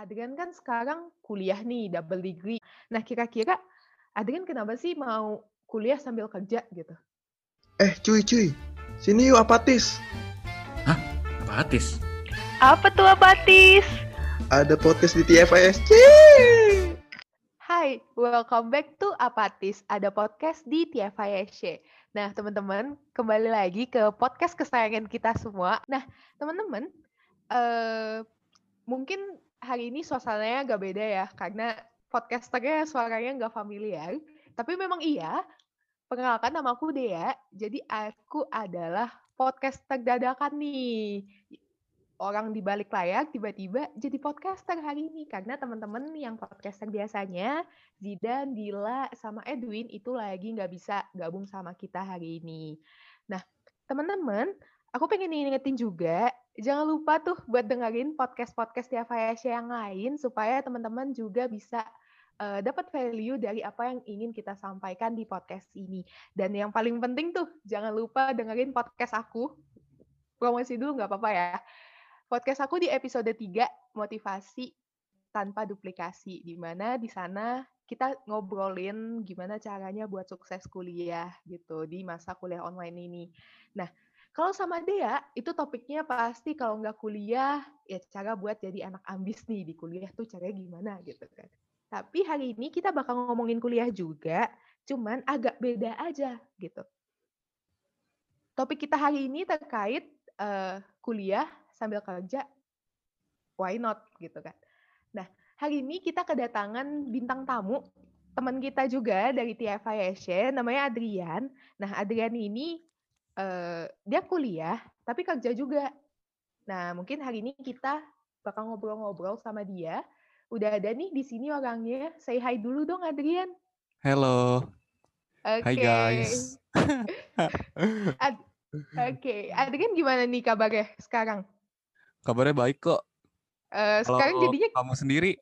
Adrian kan sekarang kuliah nih, double degree. Nah, kira-kira Adrian kenapa sih mau kuliah sambil kerja gitu? Eh, cuy, cuy. Sini yuk apatis. Hah? Apatis? Apa tuh apatis? Ada podcast di TFISC. Hai, welcome back to Apatis. Ada podcast di TFISC. Nah, teman-teman, kembali lagi ke podcast kesayangan kita semua. Nah, teman-teman, uh, mungkin hari ini suasananya agak beda ya, karena podcasternya suaranya nggak familiar. Tapi memang iya, perkenalkan nama aku Dea, jadi aku adalah podcaster dadakan nih. Orang di balik layar tiba-tiba jadi podcaster hari ini karena teman-teman yang podcaster biasanya Zidan, Dila, sama Edwin itu lagi nggak bisa gabung sama kita hari ini. Nah, teman-teman, aku pengen ingetin juga jangan lupa tuh buat dengerin podcast-podcast tiap yang lain supaya teman-teman juga bisa uh, dapat value dari apa yang ingin kita sampaikan di podcast ini. Dan yang paling penting tuh jangan lupa dengerin podcast aku. Promosi dulu nggak apa-apa ya. Podcast aku di episode 3 motivasi tanpa duplikasi di mana di sana kita ngobrolin gimana caranya buat sukses kuliah gitu di masa kuliah online ini. Nah, kalau sama Dea, itu topiknya pasti kalau nggak kuliah, ya cara buat jadi anak ambis nih di kuliah tuh caranya gimana gitu kan. Tapi hari ini kita bakal ngomongin kuliah juga, cuman agak beda aja gitu. Topik kita hari ini terkait uh, kuliah sambil kerja, why not gitu kan. Nah, hari ini kita kedatangan bintang tamu, teman kita juga dari TFISC, namanya Adrian. Nah, Adrian ini uh, dia kuliah tapi kerja juga. Nah, mungkin hari ini kita bakal ngobrol-ngobrol sama dia. Udah ada nih di sini orangnya. Say hi dulu dong, Adrian. Hello. Okay. Hai guys. Ad Oke, okay. Adrian gimana nih kabarnya sekarang? Kabarnya baik kok. Uh, sekarang jadinya kamu sendiri?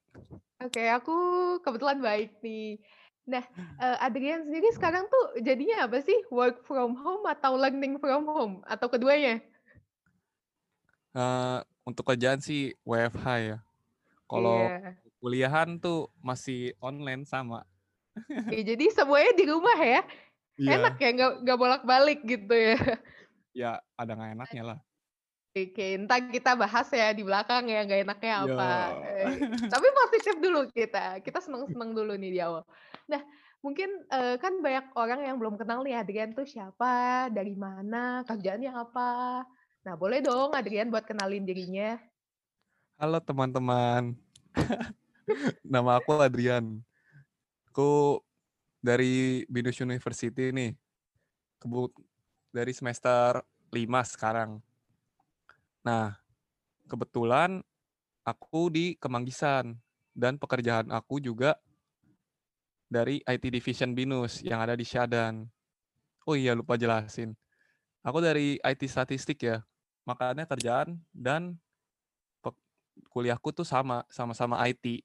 Oke, okay, aku kebetulan baik nih. Nah, uh, Adrian sendiri sekarang tuh jadinya apa sih? Work from home atau learning from home? Atau keduanya? Uh, untuk kerjaan sih WFH ya. Kalau yeah. kuliahan tuh masih online sama. ya, jadi semuanya di rumah ya? Yeah. Enak ya, nggak, nggak bolak-balik gitu ya? Ya, ada nggak enaknya lah. Oke, entah kita bahas ya di belakang ya, nggak enaknya apa. Eh, tapi positif dulu kita. Kita seneng-seneng dulu nih di awal. Nah, mungkin uh, kan banyak orang yang belum kenal nih Adrian tuh siapa, dari mana, kerjaannya apa. Nah, boleh dong Adrian buat kenalin dirinya. Halo teman-teman. Nama aku Adrian. Aku dari Binus University nih. Kebut dari semester 5 sekarang Nah, kebetulan aku di Kemanggisan dan pekerjaan aku juga dari IT Division Binus yang ada di Syadan. Oh iya, lupa jelasin. Aku dari IT Statistik ya. Makanya kerjaan dan kuliahku tuh sama, sama-sama IT.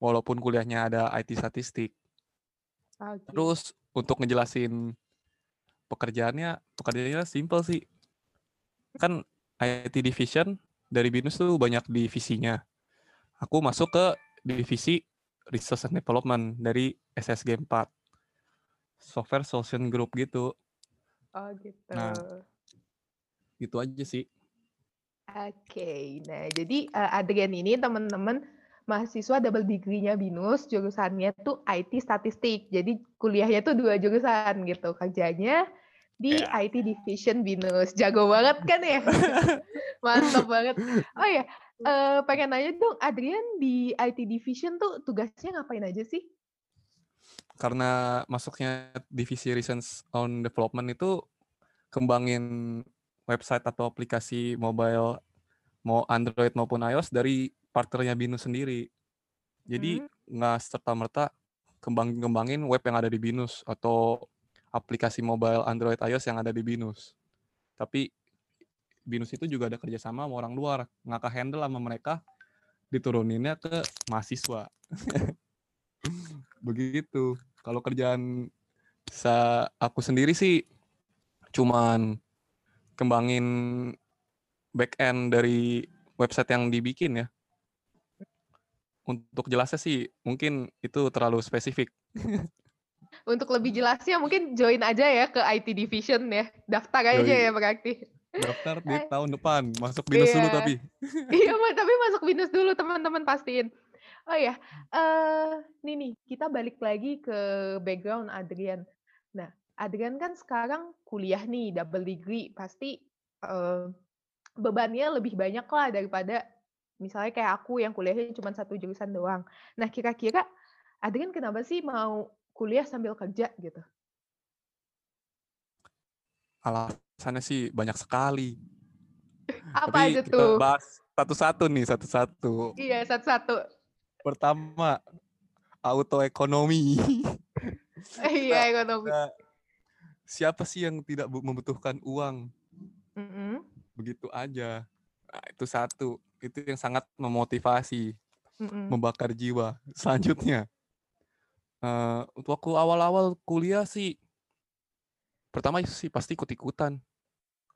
Walaupun kuliahnya ada IT Statistik. Okay. Terus untuk ngejelasin pekerjaannya, pekerjaannya simple sih. Kan IT division dari BINUS tuh banyak divisinya. Aku masuk ke divisi Research and Development dari SSG 4. Software Solution Group gitu. Oh gitu. Nah, gitu aja sih. Oke, okay. nah jadi uh, Adrian ini teman-teman mahasiswa double degree-nya BINUS, jurusannya tuh IT statistik. Jadi kuliahnya tuh dua jurusan gitu. Kerjanya di yeah. IT Division Binus. Jago banget kan ya? Mantap banget. Oh ya, uh, pengen nanya dong, Adrian di IT Division tuh tugasnya ngapain aja sih? Karena masuknya divisi Research on Development itu kembangin website atau aplikasi mobile mau Android maupun iOS dari partnernya Binus sendiri. Jadi hmm. nggak hmm. serta merta kembang-kembangin web yang ada di Binus atau aplikasi mobile Android iOS yang ada di Binus. Tapi Binus itu juga ada kerjasama sama orang luar. Ngaka handle sama mereka dituruninnya ke mahasiswa. Begitu. Kalau kerjaan sa aku sendiri sih cuman kembangin back end dari website yang dibikin ya. untuk jelasnya sih mungkin itu terlalu spesifik. Untuk lebih jelasnya mungkin join aja ya ke IT Division ya. Daftar aja Yoi. ya berarti. Daftar di tahun depan, masuk binus dulu Iya. tapi. Iya, tapi masuk binus dulu teman-teman pastiin. Oh ya, eh nih nih kita balik lagi ke background Adrian. Nah, Adrian kan sekarang kuliah nih double degree, pasti eh, bebannya lebih banyak lah daripada misalnya kayak aku yang kuliahnya cuma satu jurusan doang. Nah, kira-kira Adrian kenapa sih mau kuliah sambil kerja gitu? Alasannya sih banyak sekali. Apa Tapi aja kita tuh? bahas satu-satu nih, satu-satu. Iya, satu-satu. Pertama, auto ekonomi. Iya, ekonomi. Nah, siapa sih yang tidak bu- membutuhkan uang? Mm-mm. Begitu aja. Nah, itu satu. Itu yang sangat memotivasi, Mm-mm. membakar jiwa. Selanjutnya, eh waktu awal-awal kuliah sih, pertama sih pasti ikut-ikutan.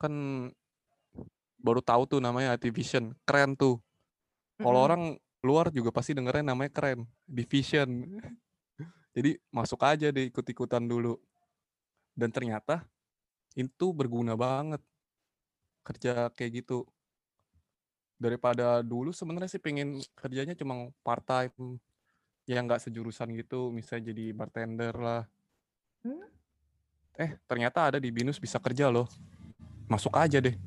Kan baru tahu tuh namanya IT Vision. Keren tuh. Kalau Mm-mm. orang luar juga pasti dengernya namanya keren, division. Jadi masuk aja deh ikut-ikutan dulu. Dan ternyata itu berguna banget kerja kayak gitu. Daripada dulu sebenarnya sih pengen kerjanya cuma part time yang nggak sejurusan gitu, misalnya jadi bartender lah. Hmm? Eh, ternyata ada di Binus bisa kerja loh. Masuk aja deh.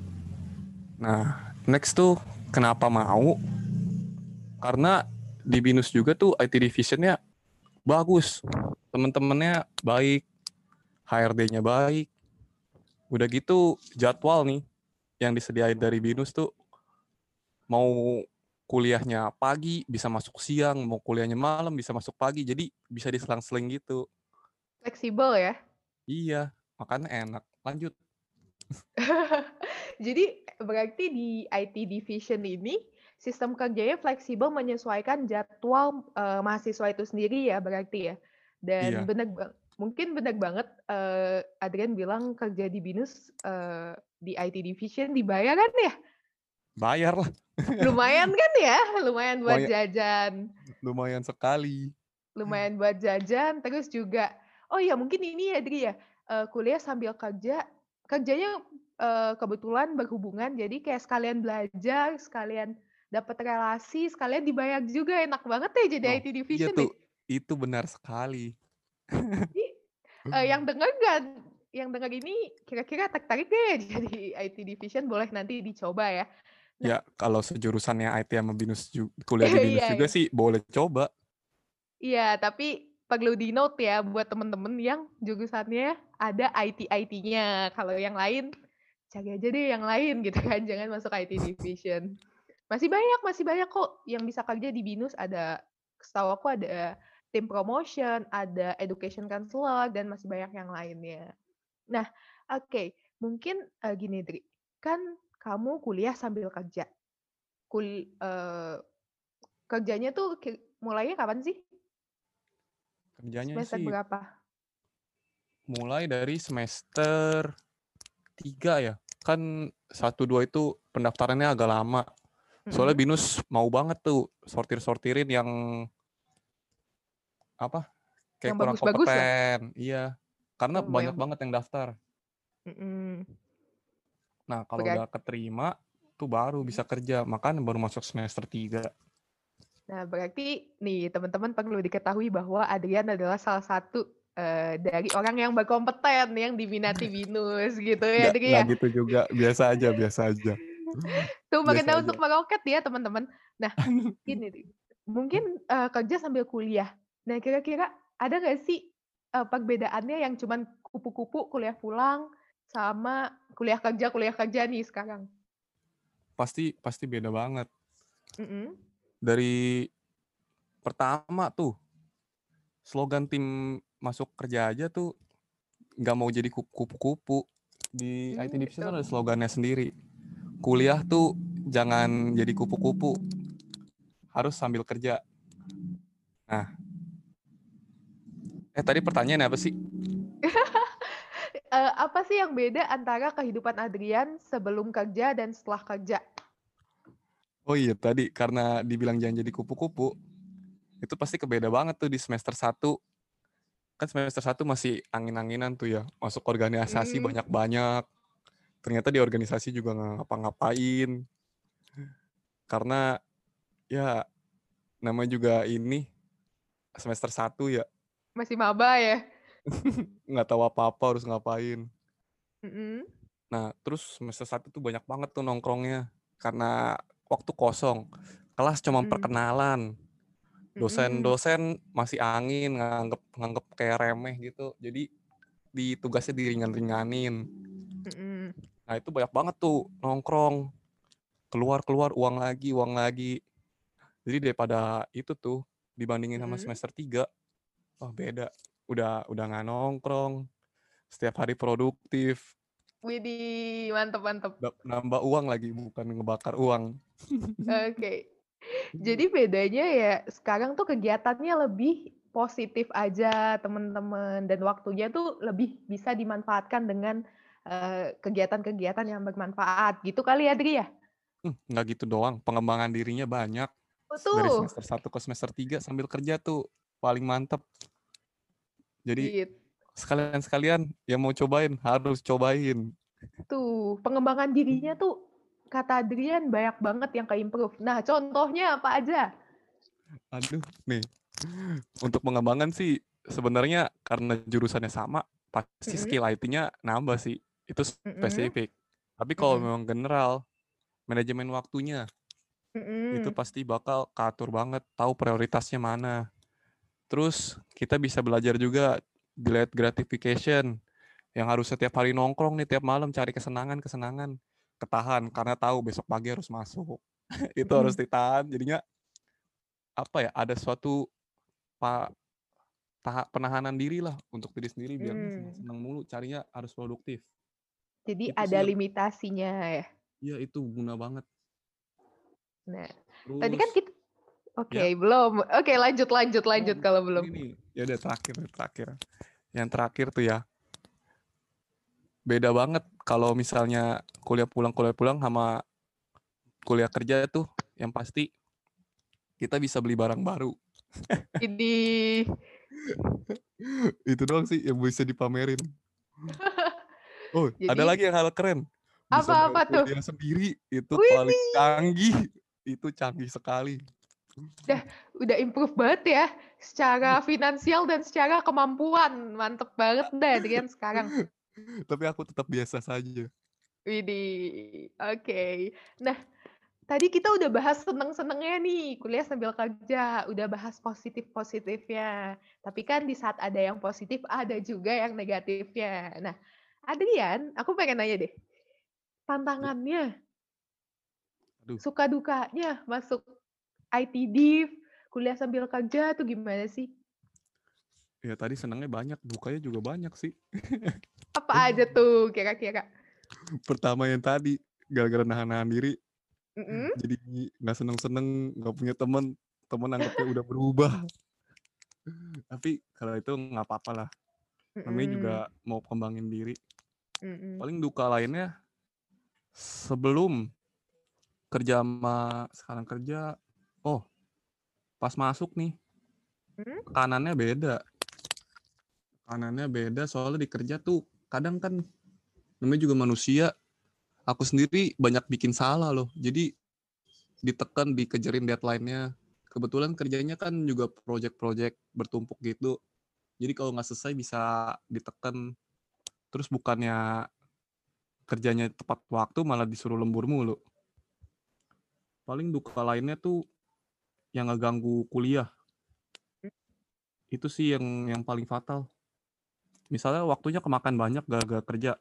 Nah, next tuh kenapa mau? Karena di Binus juga tuh IT divisionnya bagus. Temen-temennya baik. HRD-nya baik. Udah gitu jadwal nih yang disediain dari Binus tuh mau kuliahnya pagi bisa masuk siang, mau kuliahnya malam bisa masuk pagi. Jadi bisa diselang-seling gitu. Fleksibel ya. Iya, makanya enak. Lanjut. Jadi berarti di IT division ini sistem kerjanya fleksibel menyesuaikan jadwal eh, mahasiswa itu sendiri ya berarti ya. Dan Iya. benar mungkin benar banget eh, Adrian bilang kerja di Binus eh, di IT division dibayar kan ya? Bayar lah. Lumayan kan ya? Lumayan buat Lumayan. jajan. Lumayan sekali. lumayan buat jajan terus juga oh ya mungkin ini ya Dri ya eh, kuliah sambil kerja kerjanya eh, kebetulan berhubungan jadi kayak sekalian belajar sekalian dapat relasi sekalian dibayar juga enak banget ya jadi Oh, IT Iya division tuh, nih itu benar sekali. Eh, yang dengar gak yang dengar ini kira-kira tertarik gak ya jadi IT division boleh nanti dicoba ya Ya, kalau sejurusannya IT sama binus ju- kuliah di binus Iya, juga iya. sih boleh coba. Iya, tapi perlu di note ya buat temen-temen yang jurusannya ada IT-IT-nya. Kalau yang lain, cari aja deh yang lain gitu kan. Jangan masuk IT division. Masih banyak, masih banyak kok yang bisa kerja di BINUS. Ada, setahu aku ada tim promotion, ada education counselor, dan masih banyak yang lainnya. Nah, oke. Mungkin eh, gini, Dri. Kan kamu kuliah sambil kerja. Kul eh, kerjanya tuh mulainya kapan sih? Kerjanya Semester sih berapa? mulai dari semester 3 ya. Kan 1 2 itu pendaftarannya agak lama. Soalnya binus mau banget tuh sortir-sortirin yang apa? Kayak Yang kurang bagus-bagus ya? kompeten. Iya. Karena Oh, banyak yang banget yang daftar. mm-mm. Nah, kalau udah keterima tuh baru bisa kerja. Makanya baru masuk semester 3. Nah, berarti nih teman-teman perlu diketahui bahwa Adrian adalah salah satu eh, dari orang yang berkompeten yang diminati binus gitu ya, Nggak, Dri nggak ya. gitu juga. Biasa aja, biasa aja. Tuh aja. untuk meroket ya teman-teman. Nah, gini Dri. Mungkin eh, kerja sambil kuliah. Nah, kira-kira ada nggak sih eh, perbedaannya yang cuman kupu-kupu kuliah pulang sama kuliah kerja kuliah kerja nih sekarang? Pasti pasti beda banget. Mm-mm. Dari pertama tuh slogan tim masuk kerja aja tuh nggak mau jadi kup- kupu-kupu. Di IT Hmm, Division gitu. ada slogannya sendiri. Kuliah tuh jangan jadi kupu-kupu. Harus sambil kerja. Nah. Eh tadi pertanyaannya apa sih? Eh, apa sih yang beda antara kehidupan Adrian sebelum kerja dan setelah kerja? Oh iya tadi karena dibilang jangan jadi kupu-kupu. itu pasti kebeda banget tuh di semester 1. Kan semester 1 masih angin-anginan tuh ya, masuk organisasi Hmm. banyak-banyak. Ternyata di organisasi juga nggak ngapa-ngapain. Karena ya namanya juga ini semester 1 ya, Masih maba ya? nggak tahu apa-apa harus ngapain. Mm-mm. Nah, terus semester 1 tuh banyak banget tuh nongkrongnya karena waktu kosong. Kelas cuma Mm. perkenalan. Dosen-dosen masih angin, nganggep nganggep kayak remeh gitu. Jadi di tugasnya diringan-ringanin. Mm-mm. Nah, itu banyak banget tuh nongkrong. Keluar-keluar uang lagi, uang lagi. Jadi daripada itu tuh dibandingin sama semester 3, wah beda. Udah udah nggak nongkrong. Setiap hari produktif. Widih, mantep mantep. Nambah uang lagi bukan ngebakar uang. Oke. Jadi bedanya ya sekarang tuh kegiatannya lebih positif aja teman-teman dan waktunya tuh lebih bisa dimanfaatkan dengan eh, kegiatan-kegiatan yang bermanfaat gitu kali ya Dri ya? Hmm, nggak gitu doang, pengembangan dirinya banyak. Oh, Dari semester 1 ke semester 3 sambil kerja tuh paling mantep. Jadi gitu. sekalian-sekalian yang mau cobain harus cobain. Tuh, pengembangan dirinya tuh kata Adrian banyak banget yang ke-improve. Nah, contohnya apa aja? Aduh, nih. Untuk pengembangan sih sebenarnya karena jurusannya sama, pasti Mm-mm. skill IT-nya nambah sih. Itu spesifik. Tapi kalau Mm-mm. memang general, manajemen waktunya itu Mm-mm. pasti bakal katur banget, tahu prioritasnya mana. Terus kita bisa belajar juga delayed gratification yang harus setiap hari nongkrong nih tiap malam cari kesenangan-kesenangan. Ketahan karena tahu besok pagi harus masuk. itu harus Mm-mm. ditahan. Jadinya apa ya? Ada suatu pa, tahap penahanan diri lah untuk diri sendiri biar nggak Mm. senang-senang mulu, carinya harus produktif. Jadi Itu sih ada yang limitasinya ya. ya itu guna banget. Nah, tadi kan Terus kita Oke, ya belum. Oke, lanjut lanjut Oh, lanjut kalau belum. ini. Ya udah terakhir, terakhir. Yang terakhir tuh ya, beda banget kalau misalnya kuliah pulang kuliah pulang sama kuliah kerja tuh yang pasti kita bisa beli barang baru. Ini Itu doang sih yang bisa dipamerin. Oh, ada jadi lagi yang hal keren. Bisa bawa apa-apa tuh? sendiri, itu paling canggih. Itu canggih sekali. Udah udah improve banget ya secara finansial dan secara kemampuan. Mantep banget dah Adrian sekarang. Tapi aku tetap biasa saja. Widih, oke. Nah, tadi kita udah bahas seneng-senengnya nih, kuliah sambil kerja, udah bahas positif-positifnya. Tapi kan di saat ada yang positif, ada juga yang negatifnya. Nah, Adrian, aku pengen nanya deh, Ya. tantangannya, Aduh, suka dukanya masuk IT Div, kuliah sambil kerja tuh gimana sih? ya tadi senangnya banyak, dukanya juga banyak sih. Apa aja tuh kira-kira? Pertama yang tadi, gara-gara nahan-nahan diri, Mm-mm. jadi nggak seneng-seneng, nggak punya temen, temen anggapnya udah berubah. Tapi kalau itu nggak apa-apa lah, namanya juga Mm-mm. mau kembangin diri. Mm-mm. Paling duka lainnya, sebelum kerja sama sekarang kerja, oh pas masuk nih, Hmm? tekanannya beda. Tekanannya beda soalnya di kerja tuh kadang kan namanya juga manusia. Aku sendiri banyak bikin salah loh. Jadi ditekan, dikejarin deadline-nya. Kebetulan kerjanya kan juga project-project bertumpuk gitu. Jadi kalau nggak selesai bisa ditekan. Terus bukannya kerjanya tepat waktu malah disuruh lembur mulu. Paling duka lainnya tuh yang ngeganggu kuliah. Itu sih yang yang paling fatal. Misalnya waktunya kemakan banyak gara-gara kerja.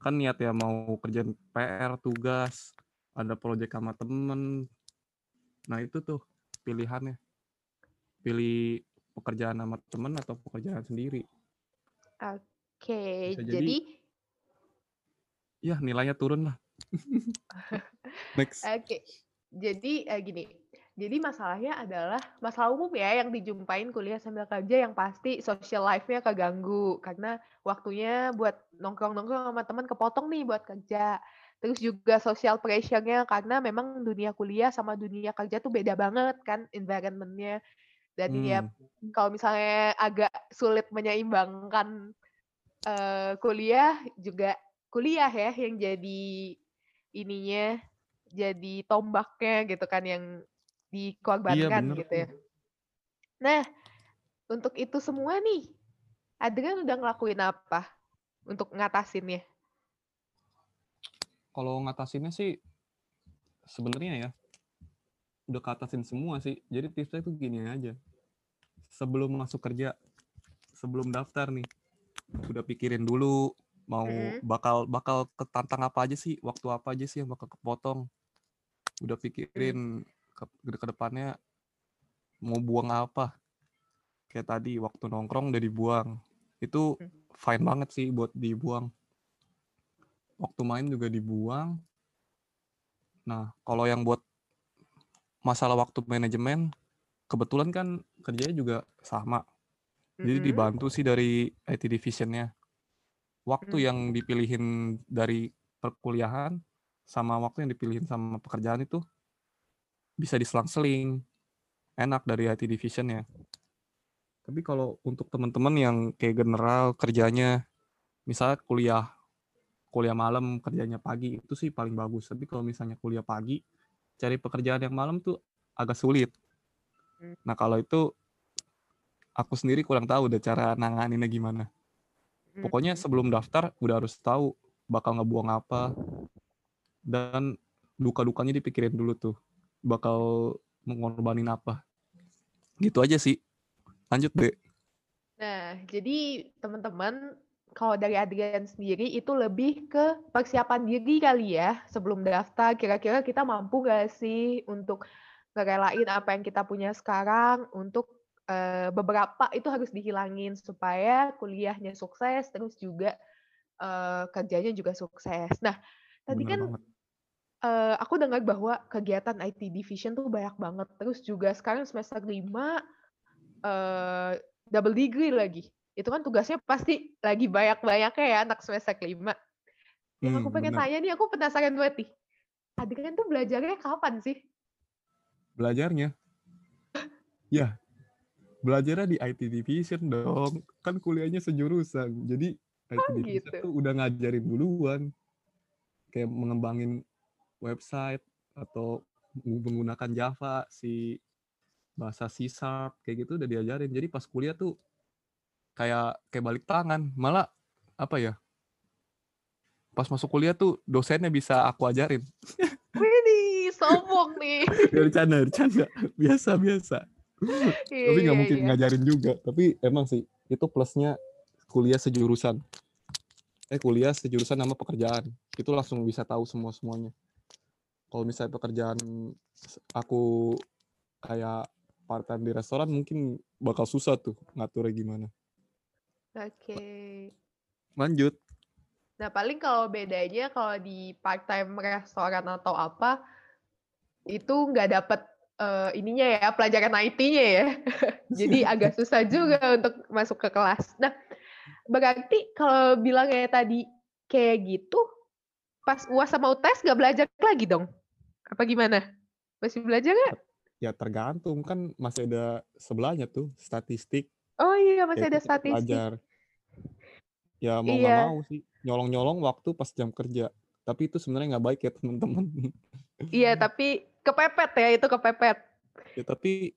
Kan niat ya mau kerjaan PR, tugas, ada proyek sama temen. Nah itu tuh pilihannya. Pilih pekerjaan sama temen atau pekerjaan sendiri. Oke, Bisa jadi jadi ya nilainya turun lah. Next. Oke, jadi eh, gini. Jadi masalahnya adalah masalah umum ya yang dijumpain kuliah sambil kerja yang pasti social life-nya keganggu karena waktunya buat nongkrong-nongkrong sama teman kepotong nih buat kerja. Terus juga social pressure-nya karena memang dunia kuliah sama dunia kerja tuh beda banget kan environment-nya. Dan ya Hmm. kalau misalnya agak sulit menyeimbangkan eh, kuliah juga kuliah ya yang jadi ininya jadi tombaknya gitu kan yang dikorbankan bener gitu ya. Nah, untuk itu semua nih, Adrian udah ngelakuin apa untuk ngatasinnya? Kalau ngatasinnya sih sebenarnya ya udah keatasin semua sih. Jadi tipsnya tuh gini aja. Sebelum masuk kerja, sebelum daftar nih, udah pikirin dulu mau Mm-mm. bakal bakal ketantang apa aja sih, waktu apa aja sih yang bakal kepotong. Udah pikirin ke, ke depannya mau buang apa. Kayak tadi waktu nongkrong udah dibuang. Itu Hmm. fine banget sih buat dibuang. Waktu main juga dibuang. Nah, kalau yang buat masalah waktu manajemen, kebetulan kan kerjanya juga sama. Jadi Mm-mm. dibantu sih dari IT divisionnya. Waktu Hmm. yang dipilihin dari perkuliahan sama waktu yang dipilihin sama pekerjaan itu bisa diselang-seling. Enak dari IT divisionnya. Tapi kalau untuk teman-teman yang kayak general kerjanya, misalnya kuliah kuliah malam kerjanya pagi itu sih paling bagus. Tapi kalau misalnya kuliah pagi, cari pekerjaan yang malam tuh agak sulit. Hmm. Nah kalau itu aku sendiri kurang tahu udah cara nanganinnya gimana. Pokoknya Mm-mm. sebelum daftar udah harus tahu bakal ngebuang apa dan duka-dukanya dipikirin dulu tuh. Bakal mengorbanin apa. Gitu aja sih. Lanjut, Dek. Nah, jadi teman-teman, kalau dari Adrian sendiri itu lebih ke persiapan diri kali ya sebelum daftar. Kira-kira kita mampu gak sih untuk ngerelain apa yang kita punya sekarang untuk eh, beberapa itu harus dihilangin supaya kuliahnya sukses, terus juga eh, kerjanya juga sukses. Nah, tadi Bener kan banget. Eh, aku dengar bahwa kegiatan IT division tuh banyak banget. Terus juga sekarang semester 5 eh, double degree lagi. Itu kan tugasnya pasti lagi banyak-banyaknya ya anak semester 5. Yang aku Hmm, pengen bener. tanya nih, aku penasaran banget nih. Adrian tuh belajarnya kapan sih? Belajarnya? Ya, belajarnya di IT division dong. Kan kuliahnya sejurusan. Jadi IT Oh division gitu. tuh udah ngajarin duluan. Kayak mengembangin website atau menggunakan Java, si bahasa C Sharp, kayak gitu udah diajarin. Jadi pas kuliah tuh kayak kayak balik tangan. Malah apa ya? Pas masuk kuliah tuh dosennya bisa aku ajarin. Widih, sombong nih. Ya, bercanda, bercanda. Biasa, biasa. Iya, tapi nggak iya, mungkin iya. ngajarin juga tapi emang sih itu plusnya kuliah sejurusan eh kuliah sejurusan sama pekerjaan itu langsung bisa tahu semua semuanya kalau misalnya pekerjaan aku kayak part time di restoran mungkin bakal susah tuh ngaturnya gimana Oke. lanjut Nah, paling kalau bedanya kalau di part-time restoran atau apa, itu nggak dapet eh, ininya ya, pelajaran IT-nya ya. Jadi agak susah juga untuk masuk ke kelas. Nah, berarti kalau bilangnya tadi kayak gitu, pas UAS sama UTS nggak belajar lagi dong? Apa gimana? Masih belajar nggak? ya tergantung kan masih ada sebelahnya tuh statistik Oh iya, masih ya ada statistik. belajar ya mau nggak Iya. mau sih nyolong-nyolong waktu pas jam kerja tapi itu sebenarnya nggak baik ya teman-teman Iya, tapi kepepet ya, itu kepepet. Ya tapi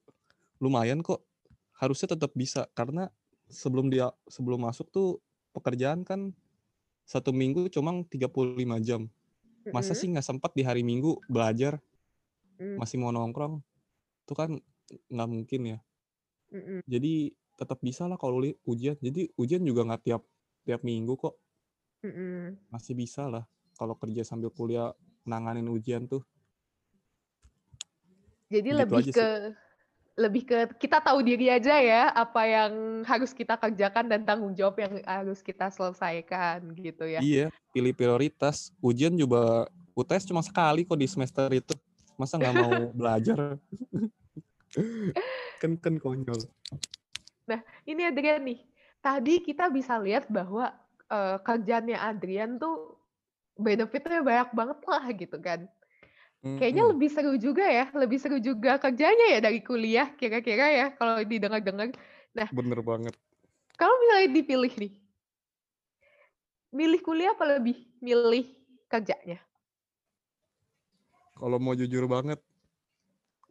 lumayan kok. Harusnya tetap bisa karena sebelum dia sebelum masuk tuh pekerjaan kan satu minggu cuma 35 jam. Masa sih nggak sempat di hari Minggu belajar Mm, masih mau nongkrong? Itu kan nggak mungkin ya. Jadi tetap bisa lah kalau li- ujian. Jadi ujian juga nggak tiap tiap minggu kok. Masih bisa lah kalau kerja sambil kuliah nanganin ujian tuh. Jadi Gitu lebih aja sih. Lebih ke kita tahu diri aja ya apa yang harus kita kerjakan dan tanggung jawab yang harus kita selesaikan gitu ya. Iya, pilih prioritas. Ujian juga UTS cuma sekali kok di semester itu. Masa nggak mau belajar? kan kan konyol. Ini Adrian nih. Tadi kita bisa lihat bahwa eh, kerjaannya Adrian tuh benefitnya banyak banget lah gitu kan. Kayaknya Mm-mm. lebih seru juga ya, lebih seru juga kerjanya ya dari kuliah kira-kira ya kalau didengar-dengar. Nah, Bener banget. kalau misalnya dipilih nih, milih kuliah apa lebih milih kerjanya? Kalau mau jujur banget,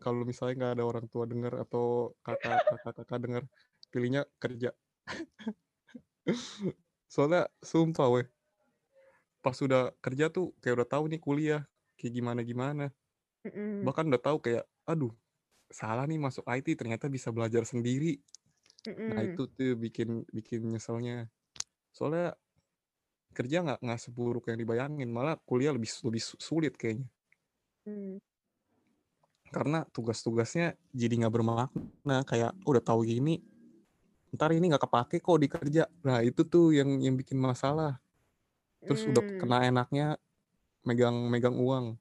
kalau misalnya nggak ada orang tua dengar atau kakak kakak kakak dengar, pilihnya kerja. Soalnya sumpah weh, pas udah kerja tuh kayak udah tahu nih kuliah kayak gimana gimana. Mm-mm, Bahkan udah tahu kayak, aduh salah nih masuk IT ternyata bisa belajar sendiri. Nah mm-mm, itu tuh bikin bikin nyeselnya. Soalnya kerja nggak nggak seburuk yang dibayangin, malah kuliah lebih lebih su- sulit kayaknya. mm. Karena tugas-tugasnya jadi nggak bermakna. Kayak "Oh, udah tahu gini, ntar ini nggak kepake kok di kerja. Nah itu tuh yang yang bikin masalah. Terus udah Mm. kena enaknya megang megang uang.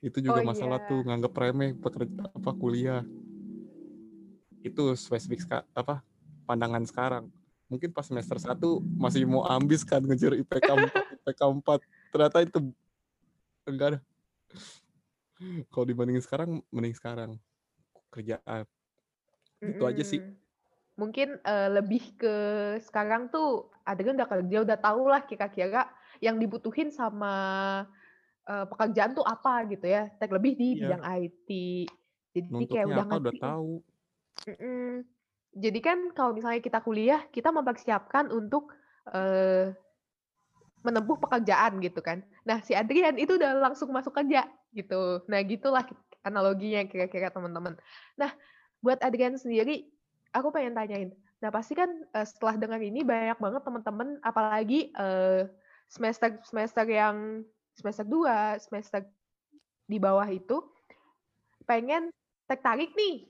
Itu Oh juga masalah iya. tuh nganggep remeh pekerja apa kuliah. Itu spesifik ska- apa pandangan sekarang. Mungkin pas semester 1 masih mau ambis kan ngejar IPK 4, IPK 4. Ternyata itu enggak ada. Kalau dibandingin sekarang mending sekarang kerjaan. Gitu aja sih. Mungkin eh, lebih ke sekarang tuh adegan udah kerja udah tahu lah kira-kira yang dibutuhin sama eh, pekerjaan tuh apa gitu ya. Terlebih di Iya. bidang IT. Jadi kayak Nuntutnya udah apa udah ngerti. nih. tahu. Mm-mm. Jadi kan kalau misalnya kita kuliah, kita mempersiapkan untuk eh, menempuh pekerjaan gitu kan. Nah, si Adrian itu udah langsung masuk kerja gitu. Nah, gitulah analoginya kira-kira teman-teman. Nah, buat Adrian sendiri, aku pengen tanyain. Nah, pasti kan eh, setelah dengar ini banyak banget teman-teman apalagi eh, semester semester yang semester 2, semester di bawah itu pengen tertarik nih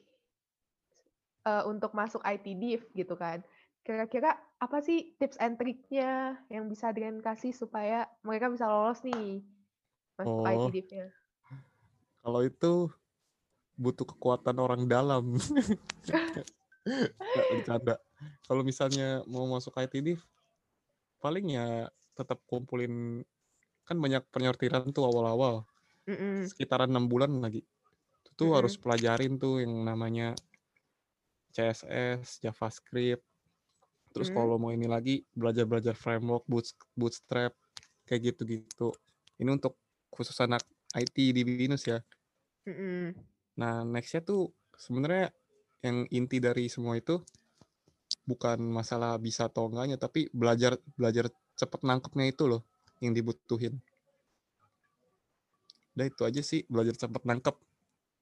eh, untuk masuk IT Div gitu kan. Kira-kira apa sih tips and triknya yang bisa Adrian kasih supaya mereka bisa lolos nih masuk IT Oh, Div-nya? kalau itu butuh kekuatan orang dalam. Nggak bercanda. Kalau misalnya mau masuk IT div, paling ya tetap kumpulin kan banyak penyortiran tuh awal-awal Mm-mm, sekitaran enam bulan lagi itu tuh harus mm-mm, pelajarin tuh yang namanya CSS, JavaScript. Terus mm, kalau mau ini lagi belajar-belajar framework, Boots- Bootstrap, kayak gitu-gitu. Ini untuk khusus anak IT di Binus ya. mm-mm. Nah, nextnya tuh sebenarnya yang inti dari semua itu bukan masalah bisa atau enggaknya, tapi belajar belajar cepet nangkepnya itu loh yang dibutuhin. Udah itu aja sih, belajar cepet nangkep.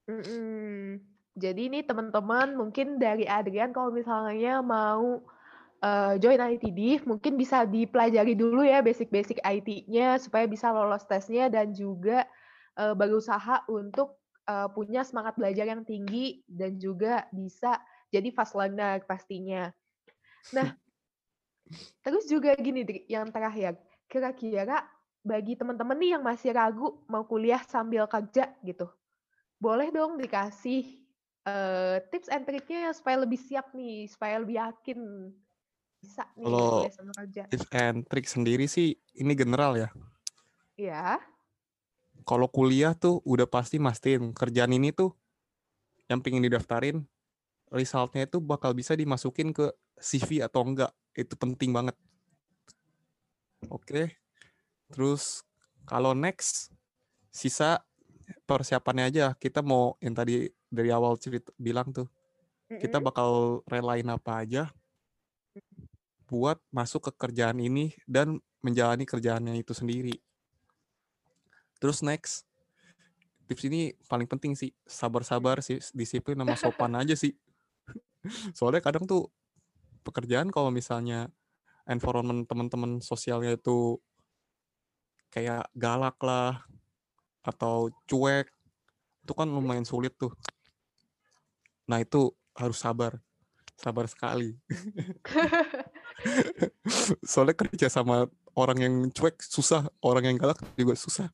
Mm-mm. Jadi ini teman-teman mungkin dari Adrian kalau misalnya mau eh, join IT Div mungkin bisa dipelajari dulu ya basic-basic IT-nya supaya bisa lolos tesnya dan juga eh, berusaha untuk eh, punya semangat belajar yang tinggi dan juga bisa jadi fast learner pastinya. Nah, terus juga gini yang terakhir, kira-kira bagi teman-teman nih yang masih ragu mau kuliah sambil kerja gitu, boleh dong dikasih eh, tips and triknya supaya lebih siap nih, supaya lebih yakin bisa nih Kalau kuliah sambil kerja. tips and trick sendiri sih ini general ya. Ya, Kalau kuliah tuh udah pasti mastiin kerjaan ini tuh yang pengen didaftarin, resultnya itu bakal bisa dimasukin ke CV atau enggak. Itu penting banget. Oke. Terus kalau next sisa persiapannya aja. Kita mau yang tadi dari awal cerita bilang tuh, kita bakal relain apa aja buat masuk ke kerjaan ini dan menjalani kerjaannya itu sendiri. Terus next, tips ini paling penting sih, sabar-sabar sih, disiplin sama sopan aja sih. Soalnya kadang tuh pekerjaan kalau misalnya environment teman-teman sosialnya itu kayak galak lah atau cuek, itu kan lumayan sulit tuh. Nah itu harus sabar, sabar sekali. Soalnya kerja sama orang yang cuek susah, orang yang galak juga susah.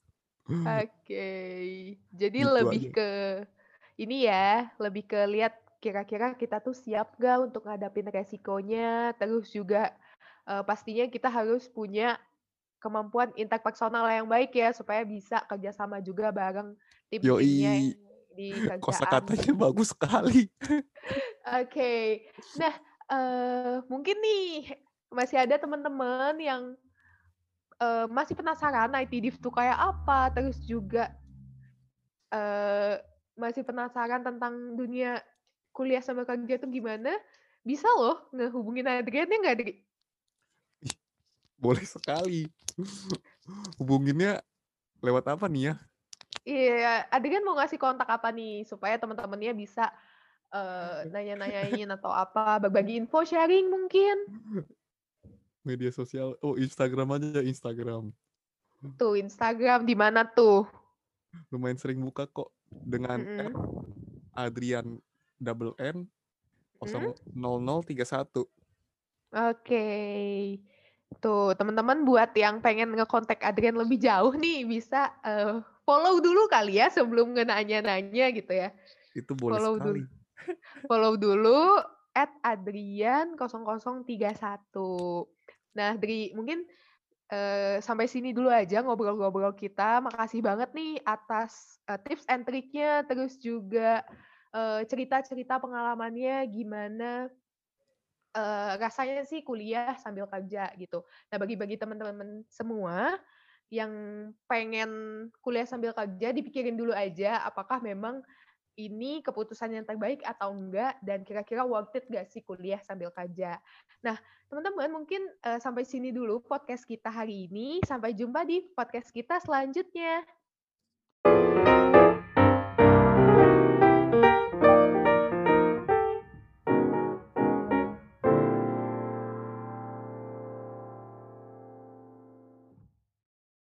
Oke, jadi Gitu lebih aja. ke ini ya, lebih ke lihat kira-kira kita tuh siap gak untuk ngadapin resikonya, terus juga eh, pastinya kita harus punya kemampuan interpersonal yang baik ya supaya bisa kerjasama juga bareng tim-timnya Yoi. di Kosa kerjaan. katanya bagus sekali. Oke. Nah, eh mungkin nih masih ada teman-teman yang eh, masih penasaran IT div itu kayak apa, terus juga eh masih penasaran tentang dunia kuliah sama kerja itu gimana, bisa loh ngehubungin Adrian ya nggak, Adri? Boleh sekali. Hubunginnya lewat apa nih ya? Iya, Adrian mau ngasih kontak apa nih supaya teman-temannya bisa eh, nanya-nanyain atau apa, berbagi info, sharing mungkin. Media sosial. Oh, Instagram aja Instagram. Tuh, Instagram di mana tuh? Lumayan sering buka kok dengan Mm-mm. Adrian double N Mm. 0031. Oke. Tuh, teman-teman buat yang pengen ngekontak Adrian lebih jauh nih, bisa eh, follow dulu kali ya sebelum nanya-nanya gitu ya. Itu boleh Follow sekali. dulu. Follow dulu at Adrian 0031. Nah, Dri, mungkin eh, sampai sini dulu aja ngobrol-ngobrol kita. Makasih banget nih atas eh, tips and triknya, terus juga cerita-cerita pengalamannya gimana eh, rasanya sih kuliah sambil kerja gitu. Nah, bagi-bagi teman-teman semua yang pengen kuliah sambil kerja, dipikirin dulu aja apakah memang ini keputusan yang terbaik atau enggak dan kira-kira worth it gak sih kuliah sambil kerja. Nah, teman-teman mungkin eh, sampai sini dulu podcast kita hari ini. Sampai jumpa di podcast kita selanjutnya.